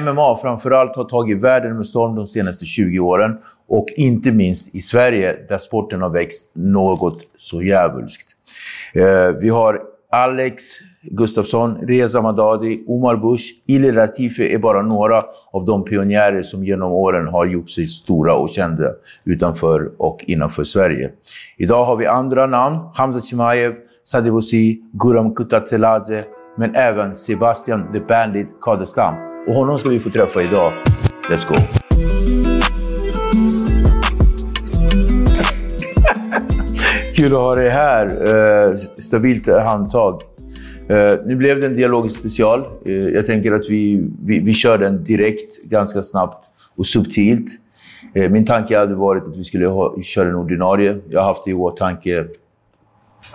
MMA framförallt, har tagit världen med storm de senaste 20 åren. Och inte minst i Sverige, där sporten har växt något så djävulskt. Eh, vi har Alex Gustafsson, Reza Madadi, Omar Bush, Ili Latifi är bara några av de pionjärer som genom åren har gjort sig stora och kända utanför och innanför Sverige. Idag har vi andra namn. Hamza Chimaev, Sadie Bosi, Guram Kutateladze, men även Sebastian the Bandit Kadestam. Och honom ska vi få träffa idag. Let's go! Kul att ha dig här. Eh, stabilt handtag. Eh, nu blev det en dialogisk special. Eh, jag tänker att vi, vi, vi kör den direkt, ganska snabbt och subtilt. Eh, min tanke hade varit att vi skulle ha, köra en ordinarie. Jag har haft det i åtanke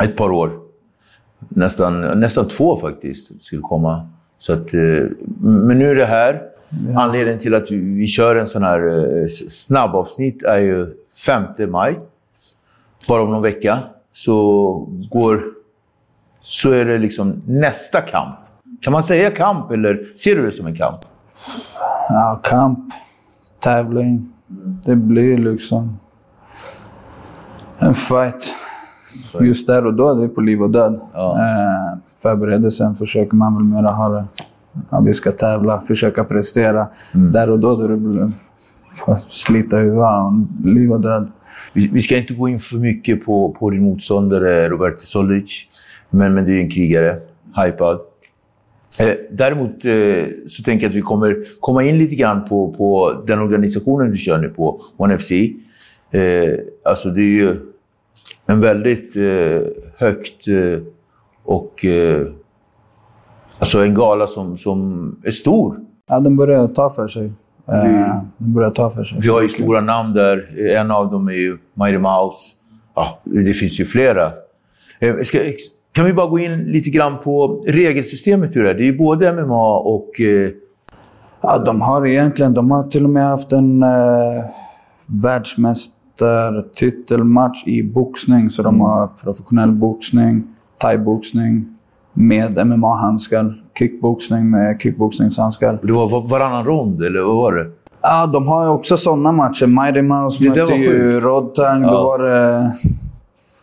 ett par år. Nästan, nästan två faktiskt, skulle komma. Så att, eh, men nu är det här. Anledningen till att vi, kör en sån här eh, snabbavsnitt är ju 5 maj. Bara om någon vecka så går... Så är det liksom nästa kamp. Kan man säga kamp eller ser du det som en kamp? Ja, kamp, tävling. Det blir liksom en fight. Just där och då, det är på liv och död. Ja. Eh, förberedelsen försöker man väl mera ha det. Ja, vi ska tävla, försöka prestera. Där och då, då det slita huvudet, liv och död. Vi, vi ska inte gå in för mycket på, på din motståndare Roberto Solic. Men, men du är en krigare. Hypad. Eh, däremot eh, så tänker jag att vi kommer komma in lite grann på, på den organisationen du kör nu på, OneFC. Eh, alltså det är ju en väldigt eh, högt och... Eh, alltså en gala som, som är stor. Ja, den börjar ta för sig. Eh, den börjar ta för sig. Vi har ju stora namn där. En av dem är ju Mighty Mouse. Ja, det finns ju flera. Eh, Ska, kan vi bara gå in lite grann på regelsystemet hur det är? Det är ju både MMA och... Eh, Ja, de har egentligen, de har till och med haft en eh, världsmästartitelmatch i boxning. Så de har professionell boxning, thaiboxning med MMA-handskar, kickboxning med kickboxningshandskar. det var var- varannan rond, eller vad var det? Ja, de har ju också sådana matcher. Mighty Mouse Det mötte ju. Rodtang. Ja. Då var det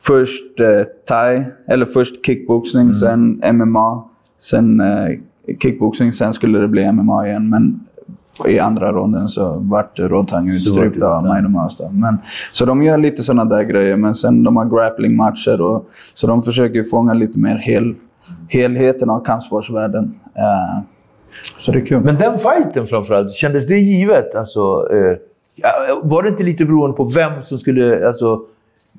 först eh, thai, eller först kickboxning, Mm. sen MMA, sen eh, kickboxning, sen skulle det bli MMA igen. Men i andra ronden så vart Rodtang utstrypt av Mouse. Då. Men, så de gör lite sådana där grejer, men sen de har grappling-matcher. Och, så de försöker fånga lite mer hel, helheten av kampsportsvärlden. Eh, så det är kul. Men den fighten framförallt, kändes det givet? Alltså, ja, var det inte lite beroende på vem som skulle... Alltså,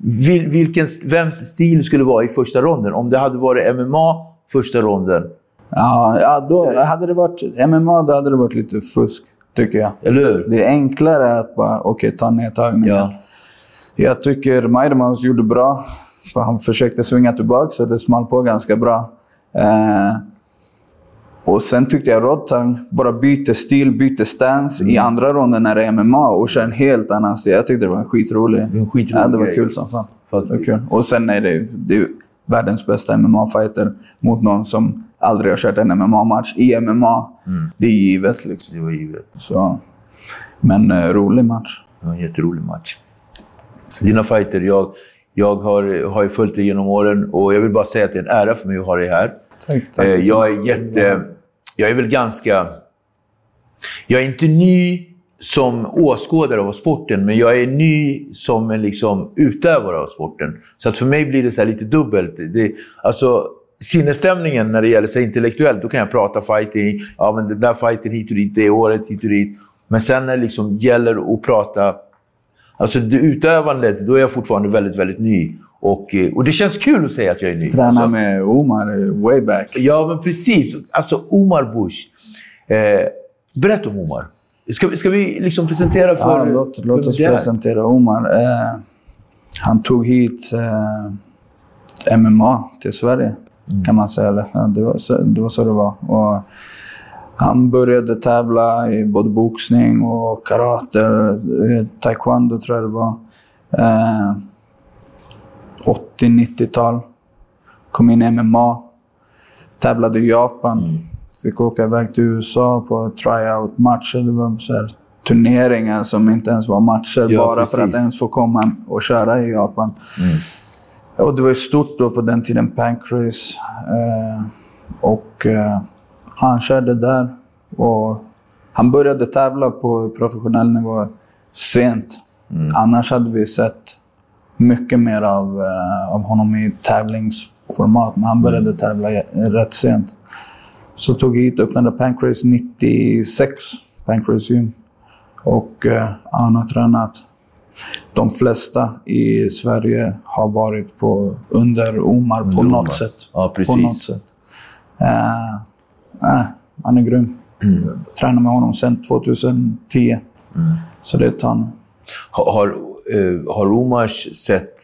vil, vilken, vems stil skulle vara i första ronden? Om det hade varit MMA första ronden, Ja, ja då hade det varit MMA då hade det varit lite fusk, tycker jag. eller hur? Det är enklare att bara, okej, ta nedtagningen. Ja. Jag tycker Maidemans gjorde bra. Han försökte svinga tillbaka så det small på ganska bra. Eh, och sen tyckte jag Rodtang bara byter stil, byter stance i andra ronden när det är MMA och kör en helt annan stil. Jag tyckte det var en skitrolig. En skitrolig ja, det var grej. kul som fan. Faktiskt. kul. Och sen är det, det är världens bästa MMA-fighter mot någon som aldrig har kört en MMA-match i MMA. Det är givet liksom. Det var givet. Så. Men eh, rolig match. Det var en jätterolig match. Dina fighter, jag, jag har, har ju följt dig genom åren och jag vill bara säga att det är en ära för mig att ha dig här. Tack, tack. Eh, jag är jätte... Jag är väl ganska... Jag är inte ny som åskådare av sporten, men jag är ny som en liksom utövare av sporten. Så att för mig blir det så här lite dubbelt. Det, alltså, sinnesstämningen när det gäller sig intellektuellt, då kan jag prata fighting. Ja, men den där fighten hit och dit, det året hit och dit. Men sen när det liksom gäller att prata Alltså det utövandet, då är jag fortfarande väldigt, väldigt ny. Och, eh, och det känns kul att säga att jag är ny. Träna Alltså, med Omar eh, way back. Ja, men precis. Alltså Omar Bush. Eh, berätta om Omar. Ska, ska vi liksom presentera för... Ja, låt, låt oss presentera Omar. Eh, han tog hit eh, MMA till Sverige. Kan man säga. Det, var så, det var så det var. Och han började tävla i både boxning och karate, eh, taekwondo tror jag det var. Eh, 80-90-tal. Kom in i MMA. Tävlade i Japan. Mm. Fick åka iväg till USA på tryout-matcher. Det var så här, turneringar som inte ens var matcher. Ja, bara för att precis. ens få komma och köra i Japan. Mm. Och det var ju stort då på den tiden, Pancrase. Eh, och eh, han körde där. Och han började tävla på professionell nivå sent. Annars hade vi sett mycket mer av, eh, av honom i tävlingsformat. Men han började tävla eh, rätt sent. Så tog hit, öppnade Pancrase 96, Pancrase gym. Och eh, han har tränat. De flesta i Sverige har varit på, under Omar på Under något sätt. Ja. På något sätt. Eh, eh, han är grym. Mm. Tränar med honom sedan 2010. Så det är ett tag nu. Har, har, eh, har Omars sett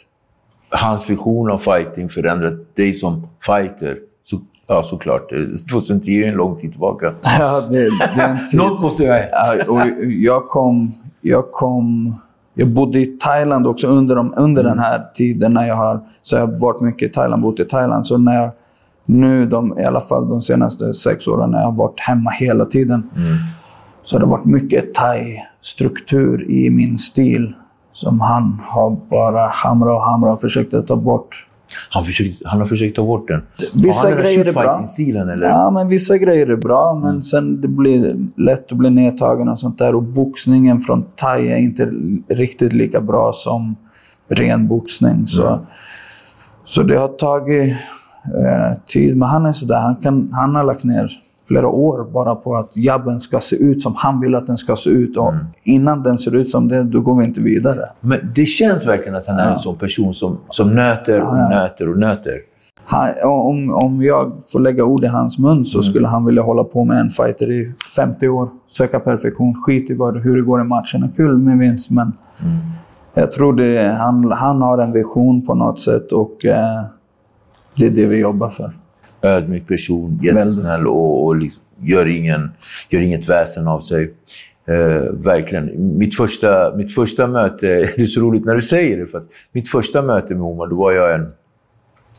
hans vision av fighting förändrat dig som fighter? Så, ja, såklart. Eh, 2010 är en lång tid tillbaka. Ja, det, det är en tid. Något måste jag... Ja, och jag kom... Jag kom... Jag bodde i Thailand också under, de, under den här tiden. när jag har, Så jag har varit mycket i Thailand, bott i Thailand. Så när jag, nu, de, i alla fall de senaste sex åren, när jag har varit hemma hela tiden. Så har det varit mycket thai-struktur i min stil. Som han har bara hamrat och hamrat och försökt att ta bort. Han, försökt, han har försökt ta bort den. Vissa han grejer är bra. shootfighting-stilen, eller? Ja, men vissa grejer är bra, men sen det blir lätt att bli nedtagen och sånt där. Och boxningen från thai är inte riktigt lika bra som ren boxning. Så, så det har tagit eh, tid. Men han är sådär, han, kan, han har lagt ner flera år bara på att jabben ska se ut som han vill att den ska se ut. Och innan den ser ut som det, då går vi inte vidare. Men det känns verkligen att han är en sån person som, som nöter och nöter och nöter. Han, om, om jag får lägga ord i hans mun så skulle han vilja hålla på med en fighter i 50 år. Söka perfektion. Skit i vad, hur det går i matcherna. Kul med vinst, men jag tror det, han, han har en vision på något sätt och eh, det är det vi jobbar för. Ödmjuk person, jättesnäll och, och liksom gör, ingen, gör inget väsen av sig. Eh, verkligen. Mitt första, mitt första möte, det är så roligt när du säger det, för att mitt första möte med Omar, då var jag en,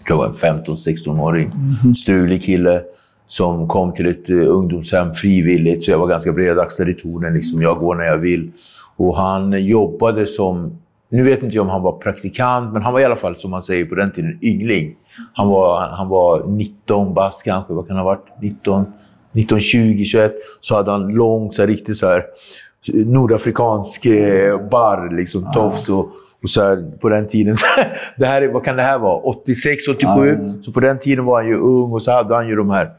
jag var en 15-16-åring. Strulig kille som kom till ett uh, ungdomshem frivilligt, så jag var ganska bredaxlad i tonen. Liksom, jag går när jag vill. Och han jobbade som, nu vet inte jag om han var praktikant, men han var i alla fall, som man säger på den tiden, yngling. Han var, han var 19 bast kanske, vad kan han ha varit? 19, 19 20, 21. Så hade han lång, så här, riktigt så här, nordafrikansk eh, barr, liksom, tofs och, och så här, på den tiden. Så här, det här, är- vad kan det här vara? 86, 87? Så på den tiden var han ju ung och så hade han ju de här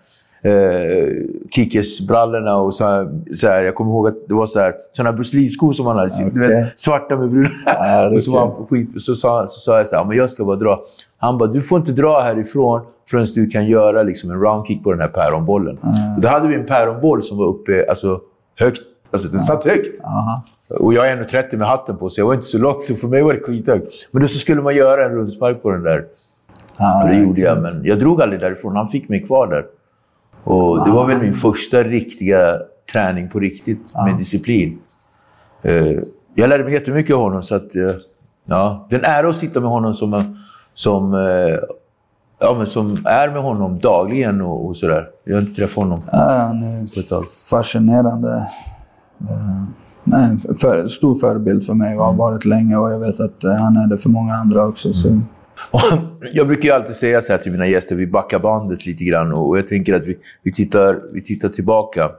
eh, kickersbrallorna och så här, så här, Jag kommer ihåg att det var så här, såna Bruce Lee-skor som han hade. Du Okej. vet, svarta med bruna. Ja, och så, var han skit, så, sa, så sa jag så här, "Ja, men jag ska bara dra. Han bara, du får inte dra härifrån förrän du kan göra liksom, en roundkick på den här päronbollen. Och då hade vi en päronboll som var uppe, alltså högt. Alltså den satt högt. Aha. Och jag är 1,30 med hatten på, så jag var inte så lång, så för mig var det skithögt. Men då så skulle man göra en rundspark på den där. och det gjorde jag, men jag drog aldrig därifrån. Han fick mig kvar där. Och det var väl min första riktiga träning på riktigt med disciplin. Eh, jag lärde mig jättemycket av honom, så att, eh, ja, det är en ära att sitta med honom som, som, eh, ja, men som är med honom dagligen och, och sådär. Jag har inte träffat honom Ja, han är på ett tag. fascinerande. Eh, nej, för, stor förebild för mig och har varit länge och jag vet att eh, han är det för många andra också. Så. Jag brukar ju alltid säga så här till mina gäster, vi backar bandet lite grann och jag tänker att vi, vi, tittar, vi tittar tillbaka.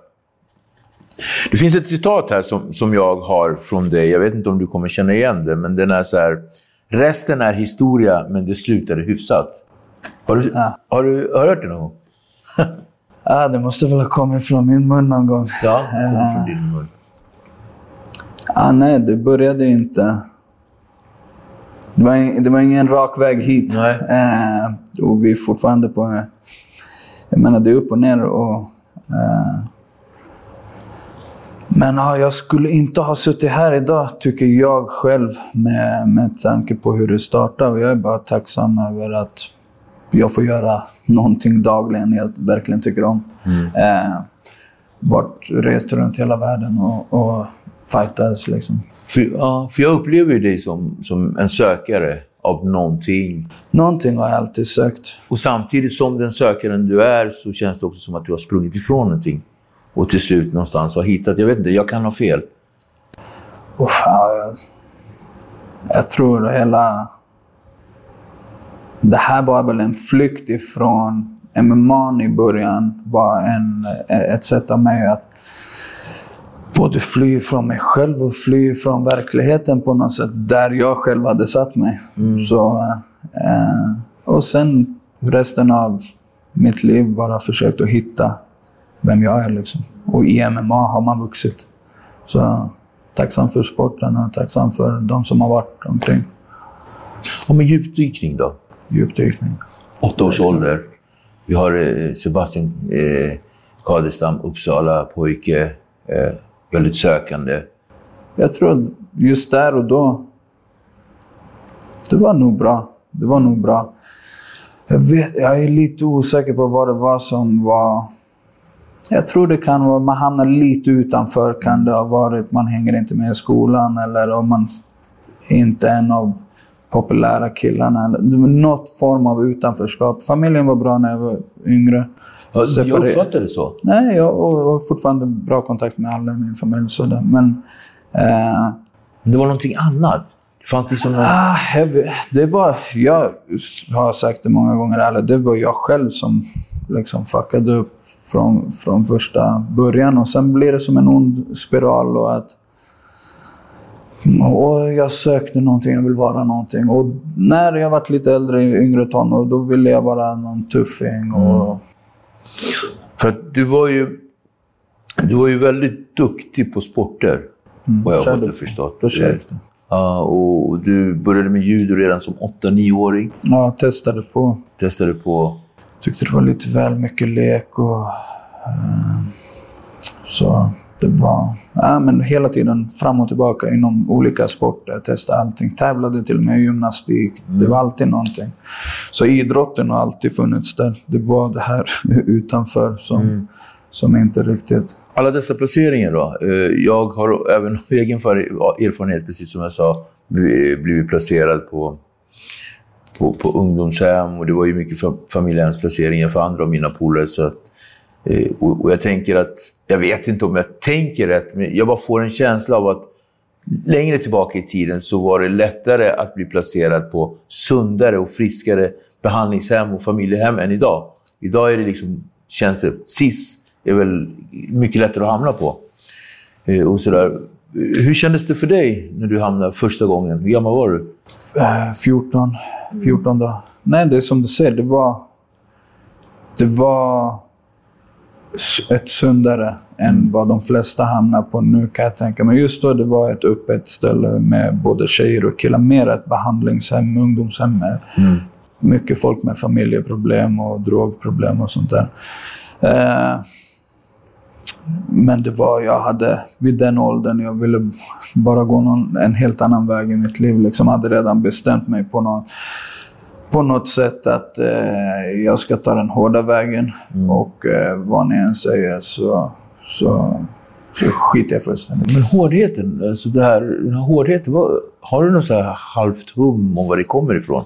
Det finns ett citat här som, som jag har från dig, jag vet inte om du kommer känna igen det, men den är så här. Resten är historia, men det slutade hyfsat. Har du, Ja. har du hört det någon gång? Ja, det måste väl ha kommit från min mun någon gång. Ja, det kommer från din mun. Ah, nej, det började inte... Det var, det var ingen rak väg hit. Eh, och vi är fortfarande på... eh, Jag menar, det är upp och ner. Och, eh, men ja, jag skulle inte ha suttit här idag, tycker jag själv, med, med tanke på hur det startade. Och jag är bara tacksam över att jag får göra någonting dagligen jag verkligen tycker om. Eh, varit, rest runt hela världen och, och fightades liksom. För, ja, för jag upplever dig som, som en sökare av någonting. Någonting har jag alltid sökt. Och samtidigt som den sökaren du är så känns det också som att du har sprungit ifrån någonting. Och till slut någonstans har hittat, jag vet inte, jag kan ha fel. Ja, jag, jag tror hela... Det här var väl en flykt ifrån MMA i början. var en, ett sätt av mig att både fly från mig själv och fly från verkligheten på något sätt. Där jag själv hade satt mig. Så, eh, och sen resten av mitt liv bara försökt att hitta vem jag är. Liksom. Och i MMA har man vuxit. Så tacksam för sporten och tacksam för de som har varit omkring. Och med djupdykning då? Djupdykning. Åtta års ålder. Vi har eh, Sebastian eh, Kadestam, Uppsala pojke. Eh, väldigt sökande. Jag tror att just där och då, det var nog bra. Det var nog bra. Jag, vet, jag är lite osäker på vad det var som var... Jag tror det kan vara, man hamnar lite utanför kan det ha varit. Man hänger inte med i skolan eller om man inte är en av populära killarna. Något form av utanförskap. Familjen var bra när jag var yngre. Ja, jag uppfattar det så. Nej, jag har fortfarande bra kontakt med alla i min familj. Så det, men eh, det var någonting annat. Det fanns liksom någon... ah, det var, jag har sagt det många gånger, eller det var jag själv som liksom fuckade upp från, från första början. Och sen blir det som en ond spiral. Och att och jag sökte någonting, jag vill vara någonting. Och när jag var lite äldre, yngre tonår, då ville jag vara någon tuffing. Och, För att du var ju... Du var ju väldigt duktig på sporter. Vad jag har fått förstått. projekt. Ja, och du började med judo redan som 8-9-åring. Ja, testade på. Testade på... tyckte det var lite väl mycket lek och... eh, så det var... Ja, men hela tiden fram och tillbaka inom olika sporter. Testade allting. Tävlade till och med i gymnastik. Det var alltid någonting. Så idrotten har alltid funnits där. Det var det här utanför som, som inte riktigt... Alla dessa placeringar då. Eh, Jag har även egen erfarenhet, precis som jag sa, bli- blivit placerad på, på, på ungdomshem och det var ju mycket fa- familjehemsplaceringar för andra av mina polare. Så, Eh, och, och jag tänker att, jag vet inte om jag tänker rätt, men jag bara får en känsla av att längre tillbaka i tiden så var det lättare att bli placerad på sundare och friskare behandlingshem och familjehem än idag. Idag är det liksom, känns det, SIS är väl mycket lättare att hamna på. Eh, Och sådär. Eh, hur kändes det för dig när du hamnade första gången? Hur gammal var du? Eh, 14. 14 då. Nej, det är som du säger. Det var... Det var ett sundare än vad de flesta hamnar på nu kan jag tänka mig. Just då det var ett öppet ställe med både tjejer och killar. Mer ett behandlingshem, ungdomshem med mycket folk med familjeproblem och drogproblem och sånt där. Eh, Men det var, jag hade vid den åldern, jag ville bara gå någon, en helt annan väg i mitt liv. Liksom hade redan bestämt mig på någon, på något sätt att eh, jag ska ta den hårda vägen. Och eh, vad ni än säger så, så, så skiter jag fullständigt Men hårdheten, alltså det här, den här hårdheten, vad, har du något så här halvt hum om var det kommer ifrån?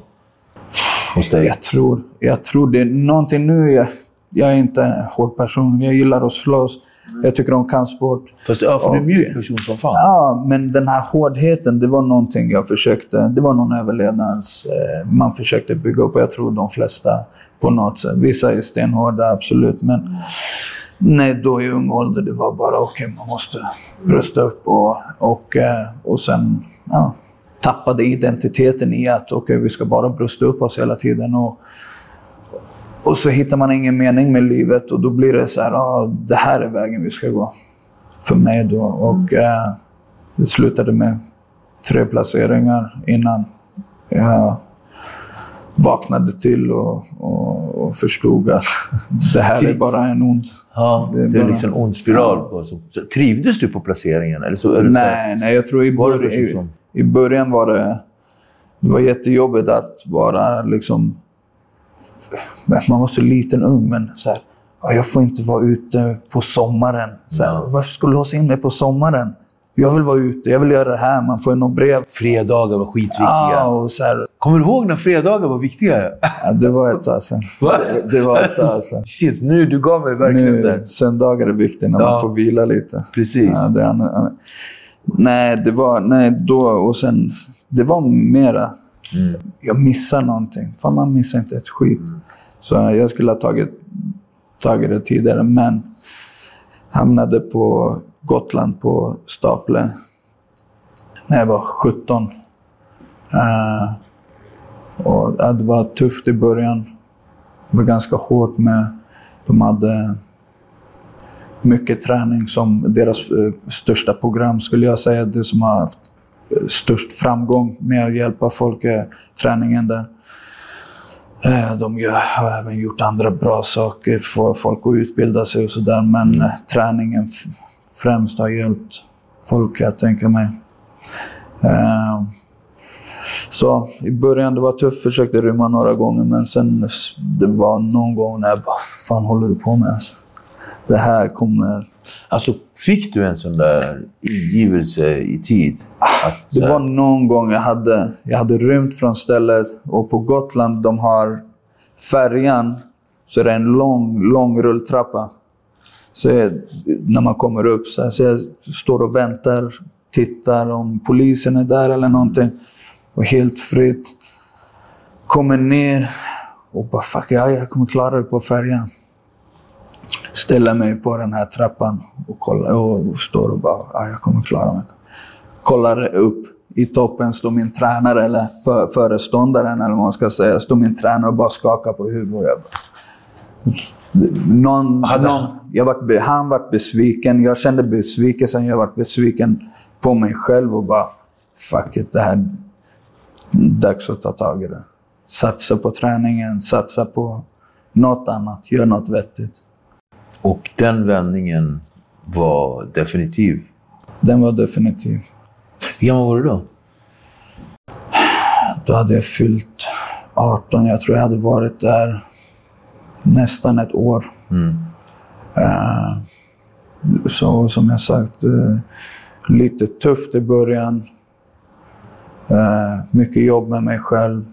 Hos dig? Jag tror, jag tror det är någonting nu. Jag, jag är inte en hård person. Jag gillar att slåss. Jag tycker om kampsport. Fast ja, för du är en mjuk person som fan. Ja, men den här hårdheten, det var någonting jag försökte... Det var någon överlevnads... Eh, man försökte bygga upp och jag tror de flesta på något sätt. Vissa är stenhårda, absolut. Men nej, då i ung ålder, det var bara okej, man måste brösta upp och, och, eh, och sen ja, tappade identiteten i att okej, vi ska bara brösta upp oss hela tiden. Och, och så hittar man ingen mening med livet och då blir det så här, ah, det här är vägen vi ska gå. För mig då. Och eh, det slutade med tre placeringar innan jag vaknade till och, och, och förstod att det här är bara en ond... Ja, Det det är är, bara- liksom en ond spiral. På, så, så, trivdes du på placeringen? Eller så, eller så, Nej, nej, jag tror i, precis i, i början var det... Det var jättejobbigt att vara liksom... Man var så liten ung, men så här, "Ja, jag får inte vara ute på sommaren. Så här. Varför ska du låsa in mig på sommaren? Jag vill vara ute, jag vill göra det här. Man får något brev. Fredagar var skitviktiga. Ja, och så här, Kommer du ihåg när fredagar var viktiga? ja, det var ett tag sedan. Va? Det var ett tag sedan. Shit, nu du gav mig verkligen så Nu, här. söndagar är viktigt när Ja. man får vila lite. Precis. Ja, det, nej, det var... Nej, då och sen... Det var mera... Mm. Jag missar någonting. Fan, man missar inte ett skit. Så jag skulle ha tagit, tagit det tidigare, men hamnade på Gotland på Staple när jag var 17. Eh, och, det var tufft i början. Det var ganska hårt med... De hade mycket träning som deras eh, största program skulle jag säga. Det som har haft eh, störst framgång med att hjälpa folk är träningen där. Eh, De har även gjort andra bra saker, få folk att utbilda sig och sådär. Men eh, träningen främst har hjälpt folk, jag tänka mig. Eh, Så i början det var tufft, försökte rymma några gånger men sen det var någon gång när jag bara, fan håller du på med? Alltså? Det här kommer... Alltså, fick du en sån där ingivelse i tid? Att, så Det var någon gång jag hade, jag hade rymt från stället och på Gotland de har färjan så är det en lång, lång rulltrappa. Så jag, när man kommer upp så, här, så jag står och väntar, tittar om polisen är där eller någonting. Och helt fritt. Kommer ner och bara fuck, ja, jag kommer klara det på färjan. Ställer mig på den här trappan och, kollar, och står och bara, ja, jag kommer klara mig. Kollar upp. I toppen står min tränare, eller för, föreståndaren eller vad man ska säga, står min tränare och bara skakar på huvudet. Någon, någon, han- jag vart, be- han vart besviken. Jag kände besvikelsen. Jag vart besviken på mig själv och bara, fuck it, det här dags att ta tag i det. Satsa på träningen, satsa på något annat, gör något vettigt. Och den vändningen var definitiv. Den var definitiv. Hur gammal var du då? Då hade jag fyllt 18. Jag tror jag hade varit där nästan ett år. Eh, så som jag sagt, eh, lite tufft i början. Eh, mycket jobb med mig själv.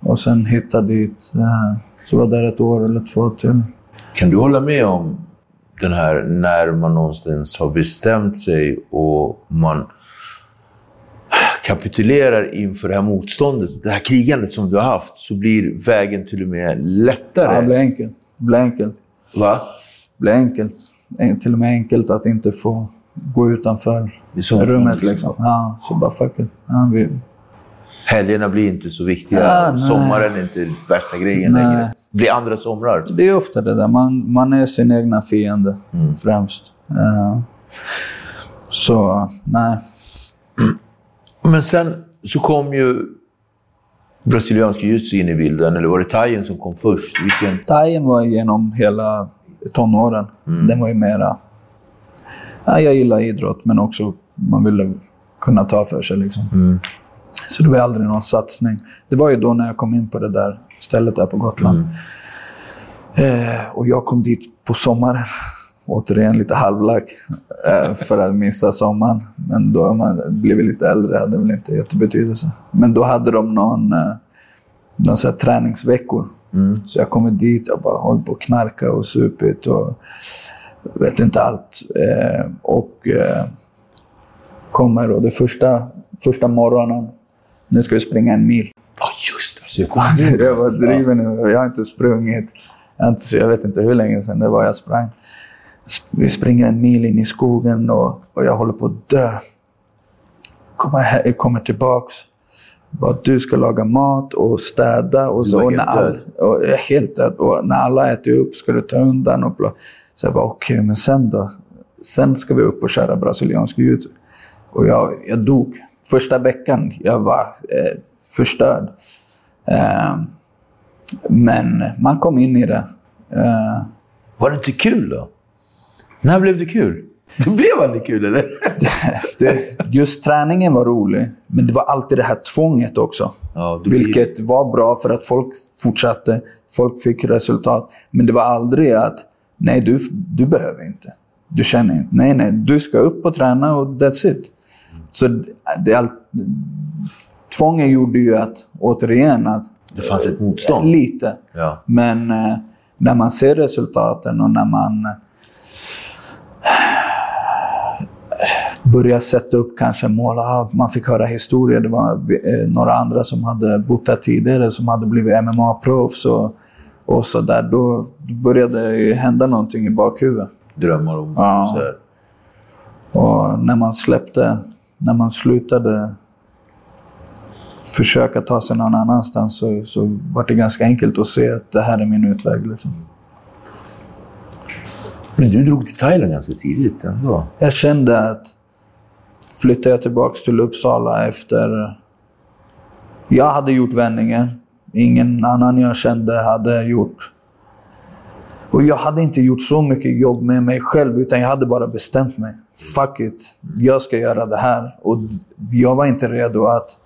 Och sen hitta dit. Så var där ett år eller två till. Kan du hålla med om den här när man någonstans har bestämt sig och man kapitulerar inför det här motståndet, det här krigandet som du har haft, så blir vägen till och med Ja, lättare. det blev enkelt. Det blev enkelt. Va? Det blev enkelt. En- Till och med enkelt att inte få gå utanför rummet. liksom. Liksom. Ja, så bara fuck it. Ja, vi, Helgerna blir inte så viktiga. Ja. Sommaren är inte värsta grejen längre. Blir andra somrar. Det är ofta det där. Man, man är sin egna fiende främst. Eh, så, nej. Men sen så kom ju brasiliansk jiu-jitsu in i bilden. Eller var det thaien som kom först? Vilken? Thaien var genom hela tonåren. Den var ju mera Ja, jag gillar idrott, men också man ville kunna ta för sig. Liksom. Så det var aldrig någon satsning. Det var ju då när jag kom in på det där stället där på Gotland. Eh, och jag kom dit på sommaren. Återigen lite halvlack eh, för att missa sommaren. Men då har man blivit lite äldre, hade väl inte jättebetydelse. Men då hade de någon, eh, någon så träningsveckor. Så jag kommer dit och bara hållit på och knarka och supit och vet inte allt. Eh, och eh, kommer och det första, första morgonen, nu ska vi springa en mil. Ja, just Alltså, jag var driven. Jag har inte sprungit. Jag, vet inte hur länge sedan det var jag sprang. Sp- Vi springer en mil in i skogen och, och jag håller på att dö. Kommer, he- kommer tillbaks. Bara, du ska laga mat och städa. Och, så, och när all, och jag är helt död. Och när alla äter upp ska du ta undan. Och bla. Så jag bara, okej, men sen då? Sen ska vi upp och köra brasiliansk jiu Och jag, jag dog. Första veckan, jag var eh, förstörd. Eh, men man kom in i det. Eh, Var det inte kul då? När blev det kul? Det blev aldrig kul, eller? det, just träningen var rolig, men det var alltid det här tvånget också. Ja, blir- Vilket var bra för att folk fortsatte, folk fick resultat. Men det var aldrig att, nej du, du behöver inte. Du känner inte. Nej, nej, du ska upp och träna och that's it. Så det, tvånget gjorde ju att, återigen, att Det fanns ett motstånd. Lite. Ja. Men eh, när man ser resultaten och när man eh, börjar sätta upp kanske mål. Ah, man fick höra historier. Det var eh, några andra som hade bott här tidigare som hade blivit MMA-proffs och, och så där. Då, började det hända någonting i bakhuvudet. Drömmar om Ja. så här. Och när man släppte, när man slutade försöka ta sig någon annanstans så, så var det ganska enkelt att se att det här är min utväg. Liksom. Men du drog till Thailand ganska tidigt ändå. Jag kände att flyttade jag tillbaka till Uppsala efter... Jag hade gjort vändningen. Ingen annan jag kände hade gjort. Och jag hade inte gjort så mycket jobb med mig själv, utan jag hade bara bestämt mig. Fuck it. Jag ska göra det här. Och jag var inte redo att...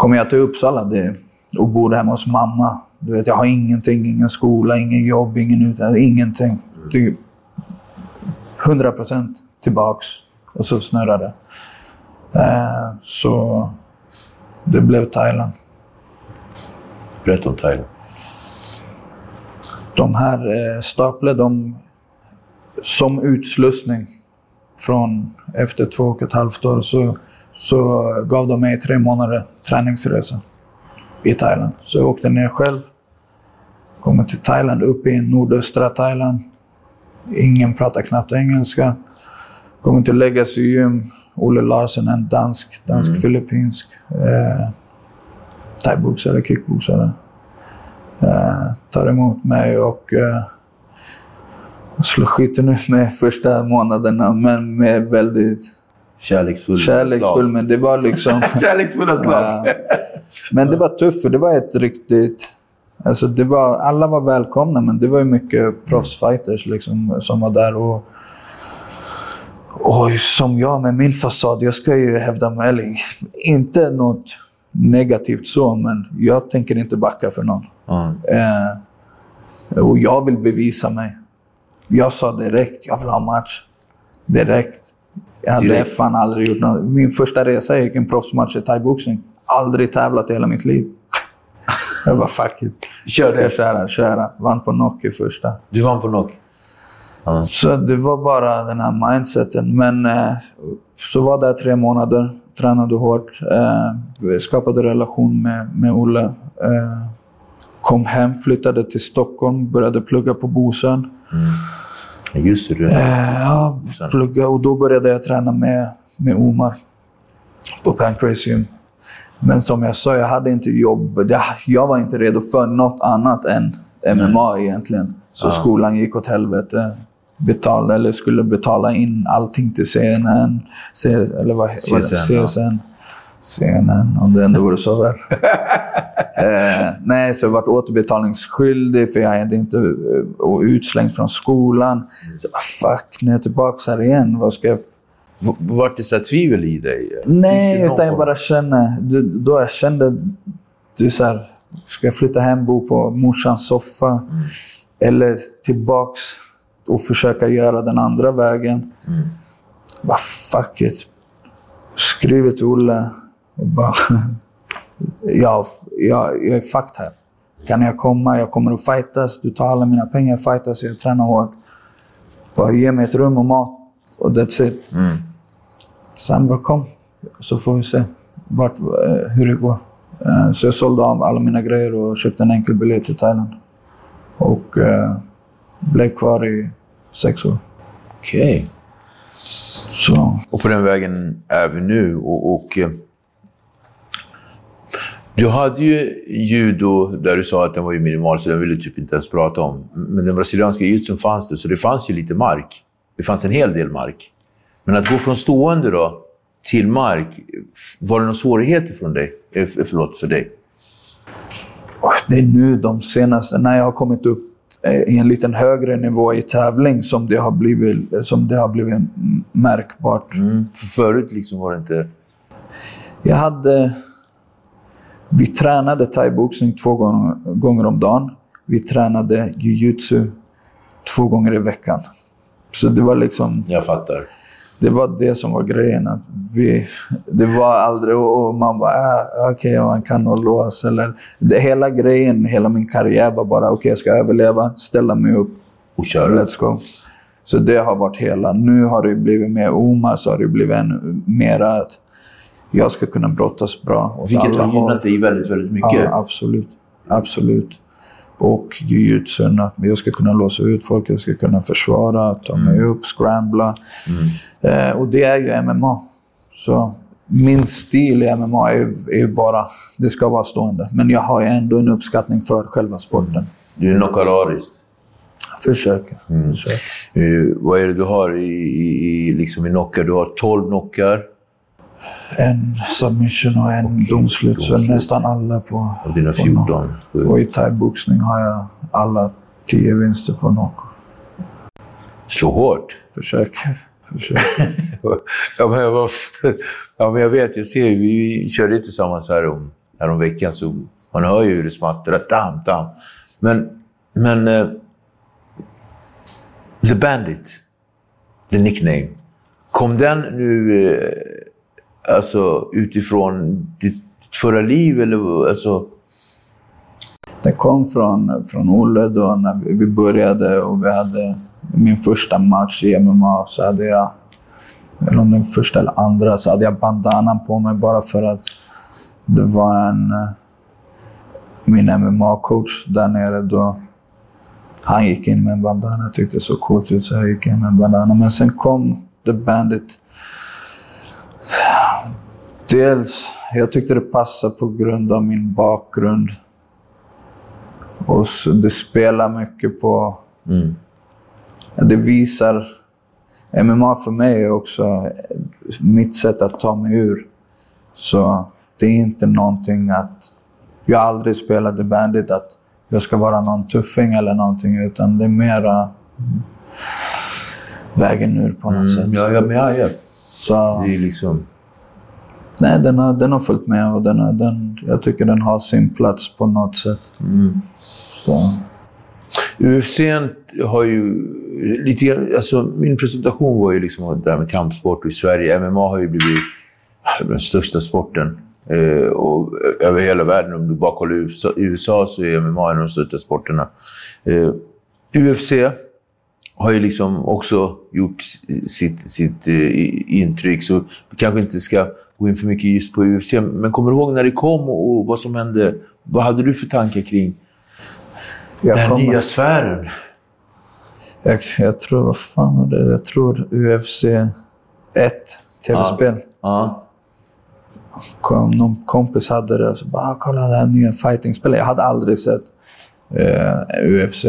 Kommer jag till Uppsala det, och bor hemma hos mamma. Du vet, jag har ingenting, ingen skola, ingen jobb, ingen utbildning, ingenting. Det, 100 procent tillbaks. Och så snurrade det. Eh, så det blev Thailand. Berätta om Thailand. De här eh, Staple, de som utslussning från efter två och ett halvt år så, så gav de mig tre månader träningsresa i Thailand. Så jag åkte ner själv. Kommer till Thailand, upp i nordöstra Thailand. Ingen pratar knappt engelska. Kommer till Legacy Gym. Olle Larsen, en dansk, dansk-filippinsk eh, thaiboxare, kickboxare. Eh, tar emot mig och eh, slår skiten ur mig första månaderna, men med väldigt Kärleksfull kärleksfull. Men det var liksom... Kärleksfulla slag. Ja. Men det var tufft, för det var ett riktigt... Alltså det var, alla var välkomna, men det var ju mycket proffsfighters liksom, som var där. Och, och som jag med min fasad, jag ska ju hävda mig. Eller, inte något negativt så, men jag tänker inte backa för någon. Ja. Eh, och jag vill bevisa mig. Jag sa direkt, jag vill ha match. Direkt. Jag hade Direkt. fan aldrig gjort något. Min första resa gick en proffsmatch i thaiboxning. Aldrig tävlat i hela mitt liv. jag bara fuck it. Körde. Jag köra? Köra. Vann på knock i första. Du vann på knock. Så det var bara den här mindseten. Men eh, så var där tre månader, tränade hårt, eh, skapade relation med, med Olle. Eh, kom hem, flyttade till Stockholm, började plugga på Bosön. Ja, Just det. du- Eh, ja, plugga och då började jag träna med, med Omar på Pancrase Gym. Men som jag sa, jag hade inte jobb. Jag, var inte redo för något annat än MMA egentligen. Så skolan gick åt helvete. Betalade, eller skulle betala in allting till CNN. Eller vad, vad CSN, ja. Scenen, om det ändå vore så väl. eh, nej, så jag varit återbetalningsskyldig för jag hade inte eh, och utslängd från skolan. Så, ah, fuck, nu är jag tillbaka här igen. Vad ska jag... V- Vart det så här tvivel i dig? Nej, utan jag bara känner... du- Då jag kände... Du så här, ska jag flytta hem, bo på morsans soffa? Eller tillbaks och försöka göra den andra vägen? Bara fuck it. Skriver till Olle bara... ja, jag, jag är fucked här. Kan jag komma? Jag kommer att fightas. Du tar alla mina pengar, jag fightas, jag tränar hårt. Bara ge mig ett rum och mat. Och that's it. Sen bara kom, så får vi se vart, eh, hur det går. Eh, Så jag sålde av alla mina grejer och köpte en enkel biljett till Thailand. Och eh, blev kvar i sex år. Okej. Så Och på den vägen är vi nu. Och, och, du hade ju judo där du sa att den var ju minimal, så den ville du typ inte ens prata om. Men den brasilianska judon fanns det, så det fanns ju lite mark. Det fanns en hel del mark. Men att gå från stående då till mark, var det några svårigheter från dig? Eh, Förlåt, för dig? det är nu de senaste, när jag har kommit upp eh, i en liten högre nivå i tävling som det har blivit, som det har blivit märkbart. För förut liksom var det inte... Jag hade... Vi tränade thaiboxning två gånger, gånger om dagen. Vi tränade jujutsu två gånger i veckan. Så det var liksom... Jag fattar. Det var det som var grejen. Att vi, det var aldrig... Och man bara, ah, okej, ja, han kan nog lås. Eller, det, hela grejen, hela min karriär var bara, okej, jag ska överleva, ställa mig upp, Och köra. let's go. Så det har varit hela. Nu har det blivit mer Oma, så har det blivit ännu mer att jag ska kunna brottas bra åt Vilket alla har gynnat dig väldigt, väldigt mycket. Ja, absolut. Absolut. Och jujutsun, att jag ska kunna låsa ut folk, jag ska kunna försvara, ta mig Mm. upp, scrambla. Eh, och det är ju MMA. Så min stil i MMA är, är bara, det ska vara stående. Men jag har ändå en uppskattning för själva sporten. Du är knockoutariskt. Försöker. Mm. Försöker. Eh, vad är det du har i, i, i, liksom i knockar? Du har 12 knockar En submission och en domslut. Så nästan alla på... av dina på 14. knock. Och i thaiboxning har jag alla tio vinster på knock. Slå hårt. Försöker. Försöker. ja, men jag, var, ja, men jag vet, jag ser vi körde ju tillsammans här om, här om veckan, så man hör ju hur det smattrar. Dam, dam. Men, men eh, The Bandit, the nickname, kom den nu eh, alltså, utifrån ditt förra liv? Eller, alltså, Det kom från, från Olle då när vi- började och vi hade min första match i MMA så hade jag, eller om den första eller andra, så hade jag bandanan på mig bara för att det var en, min MMA-coach där nere då. Han gick in med en bandana, jag tyckte det såg coolt ut så jag gick in med en bandana. Men sen kom The Bandit. Dels, jag tyckte det passade på grund av min bakgrund. Och det spelar mycket på... mm. Ja, Det visar... MMA för mig är också mitt sätt att ta mig ur. Så det är inte någonting att... Jag har aldrig spelat The Bandit att jag ska vara någon tuffing eller någonting. Utan det är mera vägen ur på något sätt. Mm, ja, ja, men ja, ja. Så, Det är liksom... nej, den har, den har följt med och den har, den, jag tycker den har sin plats på något sätt. Så. UFC har ju lite alltså min presentation var ju liksom det här med kampsport i Sverige. MMA har ju blivit den största sporten. Eh, och över hela världen, om du bara kollar USA, i USA så är MMA en av de största sporterna. Eh, UFC har ju liksom också gjort sitt, sitt eh, intryck, så vi kanske inte ska gå in för mycket just på UFC. Men kommer du ihåg när det kom och, och vad som hände? Vad hade du för tankar kring Jag den kommer- nya sfären? Jag, jag tror, vad fan var det? Jag tror UFC 1, tv-spel. Ja. Kom, någon kompis hade det och så bara, ah, kolla det här nya fighting-spelet. Jag hade aldrig sett eh, UFC,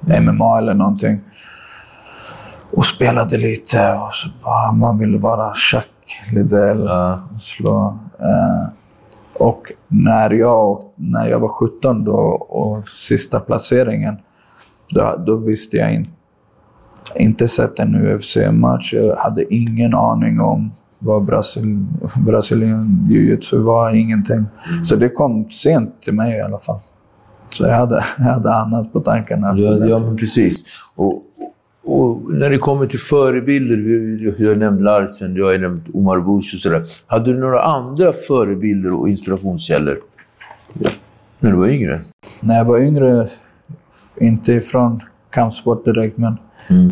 MMA eller någonting. Och spelade lite och så bara, man ville vara Chuck Liddell Ja. slå. Eh, och när jag, när jag var 17 då, och sista placeringen, då, då visste jag inte inte sett en UFC-match. Jag hade ingen aning om vad Brasil, Brasilien jiu-jitsu var. Ingenting. Så det kom sent till mig i alla fall. Så jag hade, jag hade annat på tankarna. Ja, ja men precis. Och, och när det kommer till förebilder, jag nämnt Larsen, jag har nämnt Omar Bush och sådär. Hade du några andra förebilder och inspirationskällor? När du var yngre? När jag var yngre, inte ifrån kampsport direkt, men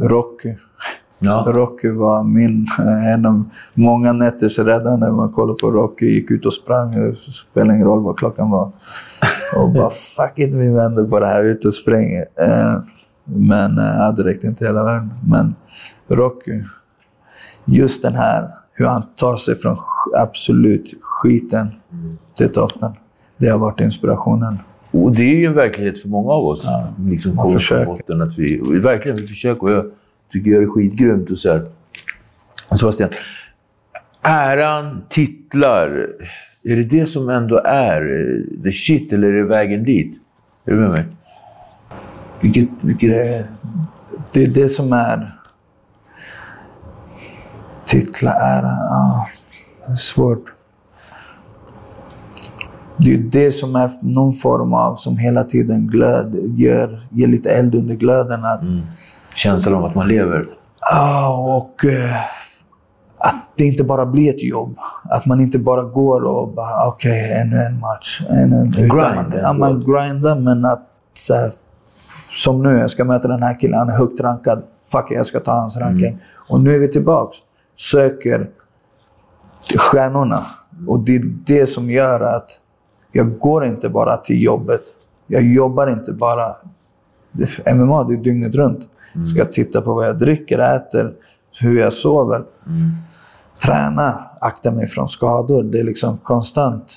Rocky. Ja. Rocky var min, en av många nätters räddande. Man kollade på Rocky, gick ut och sprang. Det spelade ingen roll vad klockan var. Och bara fuck it, vi vänder på det här, ut och springer. Men eh, ja, det räckte inte hela vägen. Men Rocky, just den här, hur han tar sig från absolut skiten till toppen. Det har varit inspirationen. Och det är ju en verklighet för många av oss. liksom man försöker. botten att vi, verkligen, vi försöker. Och jag tycker jag är skitgrymt. Och så här. Sebastian, äran, titlar. Är det det som ändå är eh, the shit eller är det vägen dit? Är du med mig? Vilket... vilket Det, det är det som är... Titla, ära, ja. Är svårt. Det är det som är någon form av, som hela tiden glöd, ger, ger lite eld under glöden. Att, känslan av att man lever. Ja, och eh, att det inte bara blir ett jobb. Att man inte bara går och bara, okej, ännu en match. Ännu en, utan grind man, ändå. ja, man grindar, men att så här, som nu, jag ska möta den här killen, han är högt rankad. Fuck jag ska ta hans ranking. Och nu är vi tillbaks. Söker stjärnorna. Och det är det som gör att jag går inte bara till jobbet. Jag jobbar inte bara... MMA, det är dygnet runt. Jag ska titta på vad jag dricker, äter, hur jag sover. Träna, akta mig från skador. Det är liksom konstant.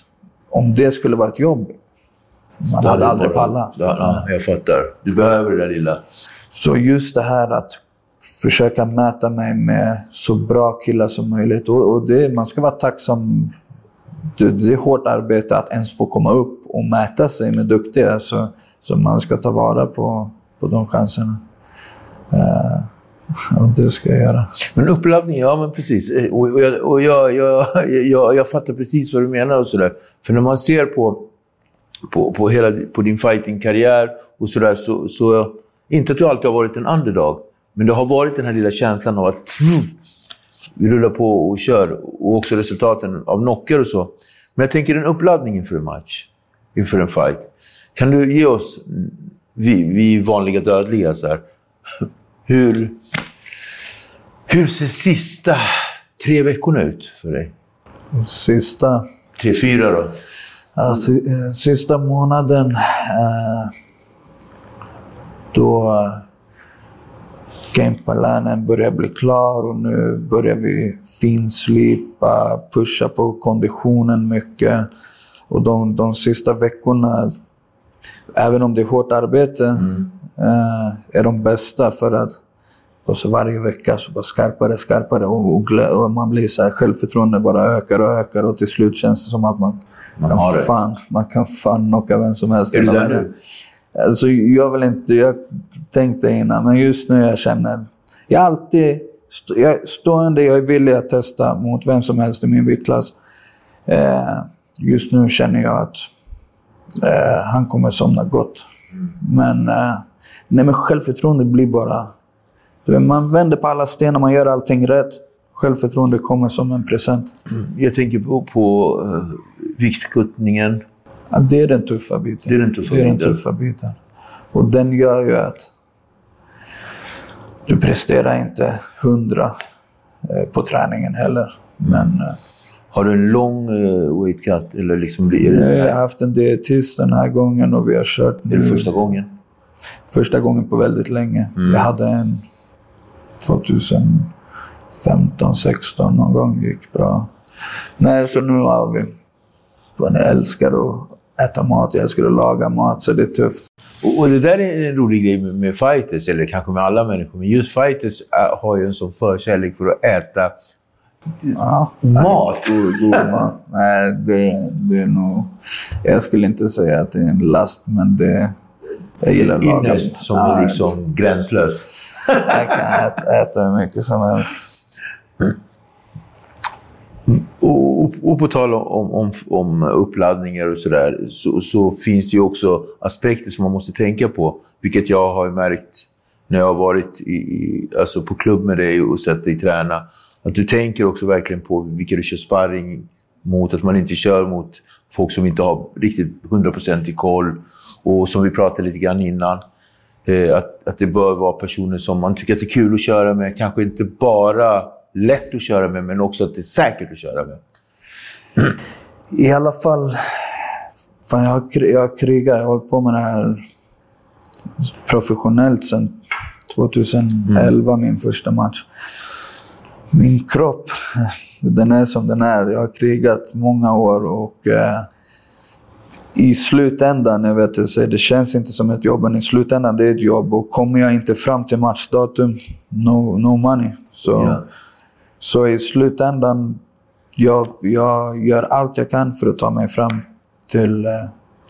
Om det skulle vara ett jobb, man hade aldrig pallat. Ja, ja, jag fattar. Du behöver det där lilla. Så just det här att försöka mäta mig med så bra killar som möjligt. Och, och det, man ska vara tacksam. Det, det är hårt arbete att ens få komma upp och mäta sig med duktiga. Så, så man ska ta vara på, på de chanserna. Eh, och det ska jag göra. Men uppladdning, ja men precis. Eh, Och, och, jag, och jag, jag, jag, jag fattar precis vad du menar och sådär. För när man ser på, på, på, hela, på din fightingkarriär och sådär så, så... Inte att du alltid har varit en underdog, men det har varit den här lilla känslan av att mm, vi rullar på och kör. Och också resultaten av knockar och så. Men jag tänker en uppladdning inför en match, inför en fight. Kan du ge oss, vi, vi vanliga dödliga, så här, hur, hur ser sista tre veckorna ut för dig? Sista, Tre, fyra då? Si- eh, sista månaden eh, då gameplanen börjar bli klar och nu börjar vi finslipa, pusha på konditionen mycket. Och de, de sista veckorna, även om det är hårt arbete, eh, är de bästa för att och så varje vecka så bara skarpare, skarpare och, och, och man blir så här självförtroende bara ökar och ökar och till slut känns det som att man, Man kan, har det. Fan, man kan fan knocka vem som helst. Är du där nu? Alltså, jag vill inte, jag tänkte innan, men just nu jag känner, jag är alltid st- jag stående, jag är villig att testa mot vem som helst i min viktklass. Eh, just nu känner jag att eh, han kommer somna gott. Men, eh, nej, men självförtroende blir bara, vet, man vänder på alla stenar, man gör allting rätt. Självförtroende kommer som en present. Jag tänker på, på uh, viktkuttningen. Ja, det är den tuffa biten. Det är den tuffa det är den tuffa biten. Och den gör ju att du presterar inte hundra eh, på träningen heller. Men eh, Har du en lång uh, weight cut? Eller liksom blir det, jag har haft en dietist den här gången och vi har kört är det nu första gången? första gången på väldigt länge. Mm. Jag hade en 2015, 16 någon gång. gick bra. Nej, så nu har vi... Jag älskar att äta mat, jag älskar att laga mat, så det är tufft. Och, och det där är en rolig grej med, med fighters, eller kanske med alla människor, men just fighters äh, har ju en sån förkärlek för att äta Ja. Mat? God, god mat. Nej, det, det är nog... Jag skulle inte säga att det är en last, men det... Jag gillar laga. Ynnest som Ja, är liksom gränslös. Jag kan äta, äta hur mycket som helst. Och, och, och på tal om, om, om uppladdningar och sådär, så, så finns det ju också aspekter som man måste tänka på. Vilket jag har märkt när jag har varit i, alltså på klubb med dig och sett dig träna. Att du tänker också verkligen på vilka du kör sparring mot. Att man inte kör mot folk som inte har riktigt 100% i koll. Och som vi pratade lite grann innan. Eh, att, att det bör vara personer som man tycker att det är kul att köra med. Kanske inte bara lätt att köra med, men också att det är säkert att köra med. I alla fall... Fan, jag, har, jag har krigat. Jag har hållit på med det här professionellt sedan 2011, min första match. Min kropp, den är som den är. Jag har krigat många år och eh, i slutändan, jag vet säger, det känns inte som ett jobb, men i slutändan det är ett jobb. Och kommer jag inte fram till matchdatum, no, no money. Så, Ja. Så i slutändan, jag, jag gör allt jag kan för att ta mig fram till, eh,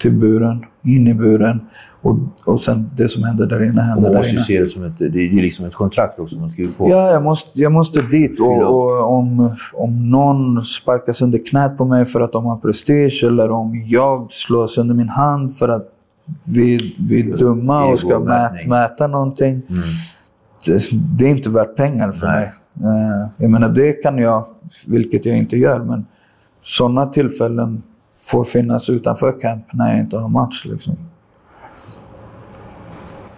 till buren, in i buren. Och, och sen det som händer där inne Och händer man där måste inne. se det som ett, det är liksom ett kontrakt också man skriver på. Ja, jag måste, jag måste dit. Och, och om, om någon sparkar sönder knät på mig för att de har prestige eller om jag slår sönder min hand för att vi, vi är dumma och ska mät, Egomätning. mäta någonting. Mm. Det, det är inte värt pengar för Nej. mig. Eh, jag menar, det kan jag, vilket jag inte gör, men sådana tillfällen får finnas utanför camp när jag inte har match. Liksom.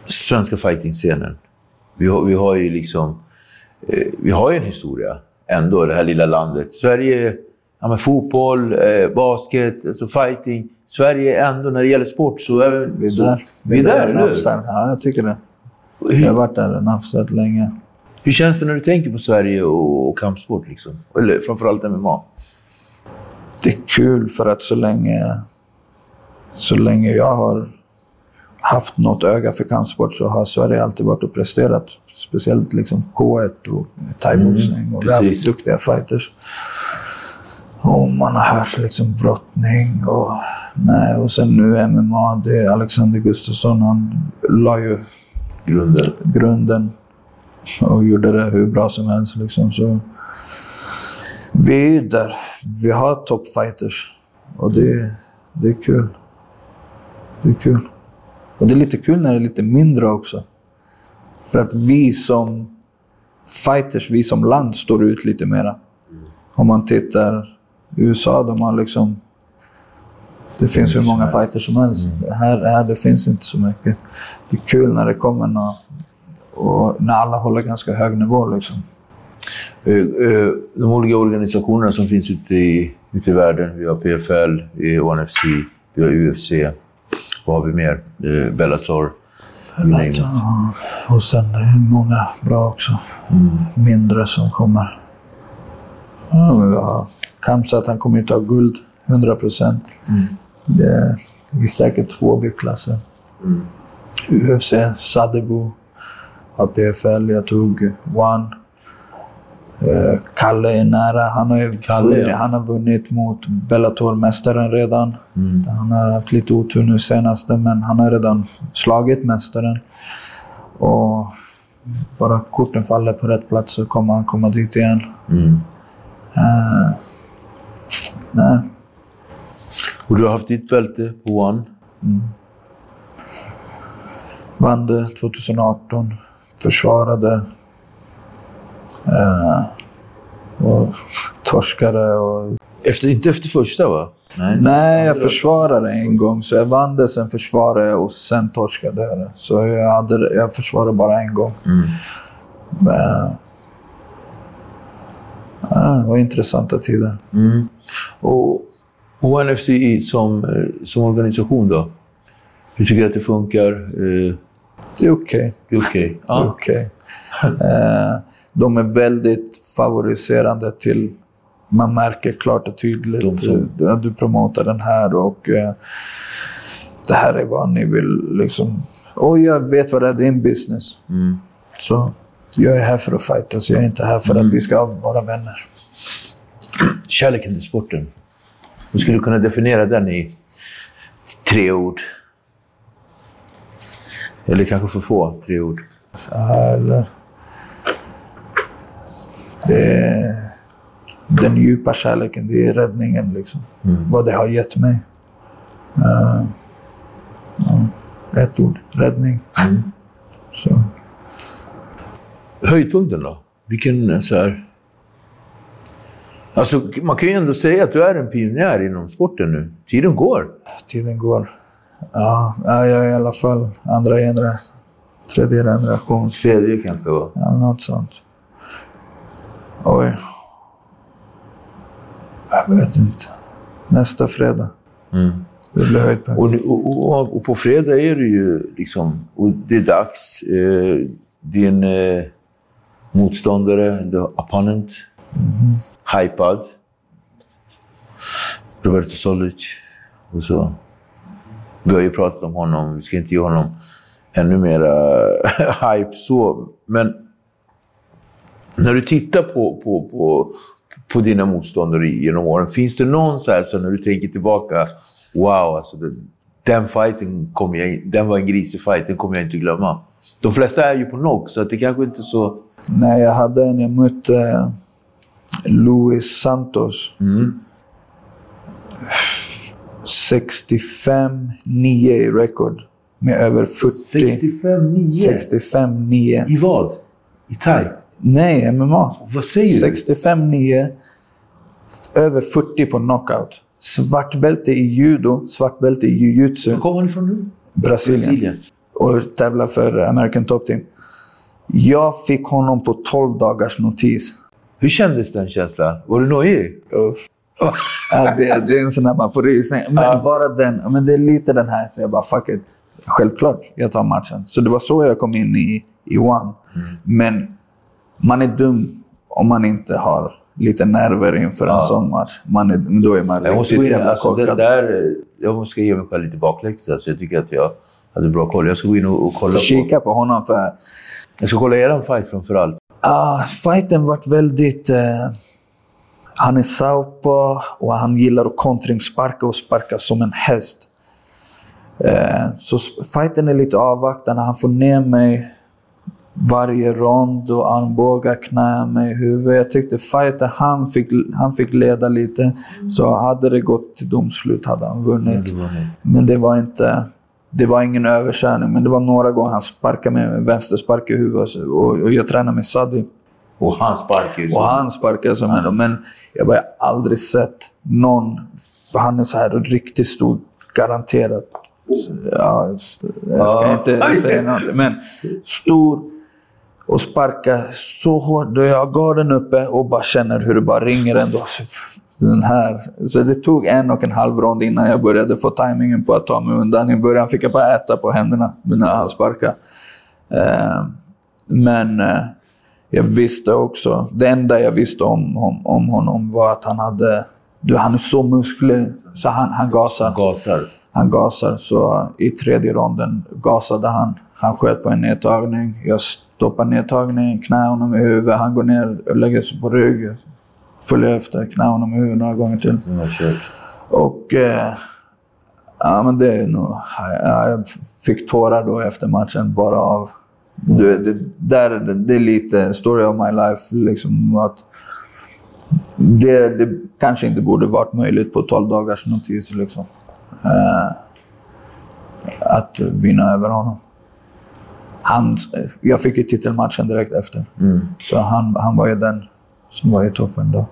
Svenska fighting-scenen. Vi har, vi har ju liksom... Eh, vi har ju en historia ändå, det här lilla landet. Sverige, ja, med fotboll, eh, basket, alltså fighting. Sverige ändå, när det gäller sport, så är vi... Är så, där. Vi är där, hur? nafsar. Ja, jag tycker det. Jag har varit där och nafsat länge. Hur känns det när du tänker på Sverige och, och kampsport? Liksom? Eller framförallt MMA? det är kul för att så länge, så länge jag har haft något öga för kampsport så har Sverige alltid varit och presterat. Speciellt liksom K1 och thaiboxning. och vi har haft duktiga fighters. Och man har hört liksom brottning och, nej, och sen nu MMA. Det är Alexander Gustafsson. Han la ju Grunden. grunden och gjorde det hur bra som helst. Liksom. Så vi är ju där. Vi har toppfighters och det, det är kul. Det är kul. Och det är lite kul när det är lite mindre också. För att vi som fighters, vi som land står ut lite mera. Om man tittar USA, de har liksom... Det finns hur många fighters som helst. Här, här det finns inte så mycket. Det är kul när det kommer några, och när alla håller ganska hög nivå. Liksom. Eh, eh, De olika organisationerna som finns ute i, ute i världen. Vi har PFL, vi har ONFC, vi har UFC. Vad har vi mer? Eh, Bellator. och sen det är många bra också. Mindre som kommer. Ja, Kamsat, han kommer ju ta guld. 100 procent. Det är vi är säkert två byggklasser. UFC, Sadebo har PFL. Jag tog One. Eh, Kalle är nära. Han har, ju Kalle, vunnit, ja. han har vunnit mot Bellator-mästaren redan. Han har haft lite otur nu senaste, men han har redan slagit mästaren. Och bara korten faller på rätt plats så kommer han komma dit igen. Mm. Eh, nej. Och du har haft ditt bälte på One. Vann det 2018. Försvarade. Eh, och torskade och... Efter, inte efter första, va? Nej. Nej, jag försvarade en gång. Så jag vann det, sen försvarade jag och sen torskade jag det. Så jag, hade, jag försvarade bara en gång. Mm. Men, ja, det var intressanta tider. Mm. Och ONFC som, eh, som organisation då? Hur tycker du att det funkar? Det är okej. Det är okej? Det är Ja. okej. Eh, de är väldigt favoriserande till... Man märker klart och tydligt som- eh, att du promotar den här och eh, det här är vad ni vill liksom... Och jag vet vad det är, det är en business. Mm. Så jag är här för att fightas, jag är inte här för att vi ska vara vänner. Kärleken till sporten. Du skulle kunna definiera den i tre ord. Eller kanske för få, tre ord. Ja, eller... Det är den djupa kärleken, det är räddningen. Liksom. Vad det har gett mig. Eh, ja, ett ord, räddning. Så. Höjdpunkten då? Vilken så här... Alltså, man kan ju ändå säga att du är en pionjär inom sporten nu. Tiden går. Tiden går. Ja, ja, jag är i alla fall andra generations, tredje generations, Tredje kanske va? eller något sånt. Oj. Jag vet inte. Nästa fredag. Det blir höjdpunkt. Och, och, och, och på fredag är det ju liksom... Och det är dags. Eh, din eh, motståndare, the opponent, hypad. Roberto Solic. Och så. Vi har ju pratat om honom. Vi ska inte ge honom ännu mera hype så. Men när du tittar på, på, på, på dina motståndare genom åren, finns det någon så här så när du tänker tillbaka, wow, alltså det, den fighten kommer jag, den var en grisig fight, den kommer jag inte glömma. De flesta är ju på knock, så att det kanske inte är så... Nej, jag hade en, jag mötte eh, Luis Santos. 65-9 i rekord. Med över 40... 65-9? 65-9. I vad? I thai? Nej, MMA. Vad säger du? 65-9. Över 40 på knockout. Svart bälte i judo, svart bälte i jujutsu. Var kommer han ifrån nu? Brasilien. Och tävlar för American Top Team. Jag fick honom på 12 dagars notis. Hur kändes den känslan? Var du nojig? Uff. Ja, det, det är en sån där man får rysning. Men bara den. Men det är lite den här. Så jag bara, fuck it. Självklart, jag tar matchen. Så det var så jag kom in i, i One. Men man är dum om man inte har lite nerver inför en sån match. Man är, då är man Jag måste, riktigt jävla alltså, korkad. där, jag måste ge mig själv lite bakläxa, så jag tycker att jag hade bra koll. Jag ska gå in och, och kolla Så kika på honom för... Jag ska kolla er fight framförallt. Ah, fighten vart väldigt... Eh, han är southpaw och han gillar att kontringssparka och sparka som en häst. Eh, så fighten är lite avvaktande. Han får ner mig varje rond och armbågar, knä mig i huvudet. Jag tyckte fighten, han fick, han fick leda lite. Så hade det gått till domslut hade han vunnit. Men det var inte... Det var ingen överkörning, men det var några gånger han sparkade mig med vänsterspark i huvudet. Och, och jag tränade med Sadi. Och han sparkar ju Och han sparkade som en... Men jag har aldrig sett någon... För han är så här riktigt stor, garanterat. Ja, jag ska inte säga någonting. Men stor och sparka så hårt. Då jag har garden uppe och bara känner hur det bara ringer ändå. Den här. Så det tog en och en halv rond innan jag började få tajmingen på att ta mig undan. I början fick jag bara äta på händerna när han sparkade. Eh, men eh, jag visste också, det enda jag visste om, om, om honom var att han hade, du, han är så musklig så han, han gasar. Gasar. Han gasar. Så i tredje ronden gasade han. Han sköt på en nedtagning. Jag stoppar nedtagningen, knä honom i huvudet. Han går ner och lägger sig på rygg. Följer efter, knä honom i huvudet några gånger till. Och... Eh, ja, men det är nog... Ja, jag fick tårar då efter matchen bara av... Du, det, där, det, det är lite story of my life. Liksom att det, det kanske inte borde varit möjligt på 12 dagars notis. Liksom. Eh, att vinna över honom. Han, jag fick ju titelmatchen direkt efter. Så han, han var ju den som var i toppen då.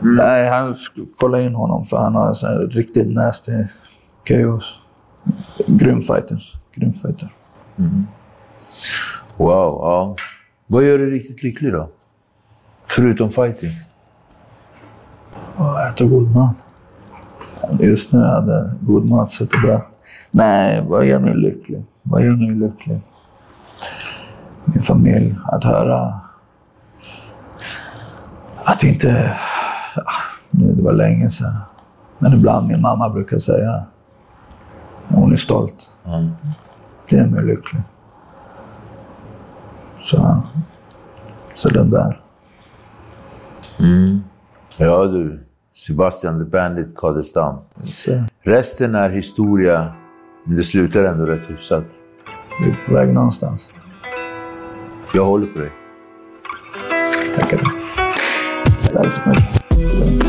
Nej, han kolla in honom för han har en sån här riktigt nasty KOs. Grym fighter. Grym fighter. Wow, ja. Vad gör dig riktigt lycklig då? Förutom fighting? Och äta god mat. Just nu hade god mat suttit bra. Nej, vad gör mig lycklig? Vad gör mig lycklig? Min familj. Att höra att inte... Ah, Nu, det var länge sedan. Men ibland min mamma brukar säga hon är stolt. Mm. Det gör mig lycklig. Så, så den där. Ja du, Sebastian the Bandit Kadestam. Resten är historia, men det slutar ändå rätt hyfsat. vi är på väg någonstans. Jag håller på dig. Tackar. Tack så mycket.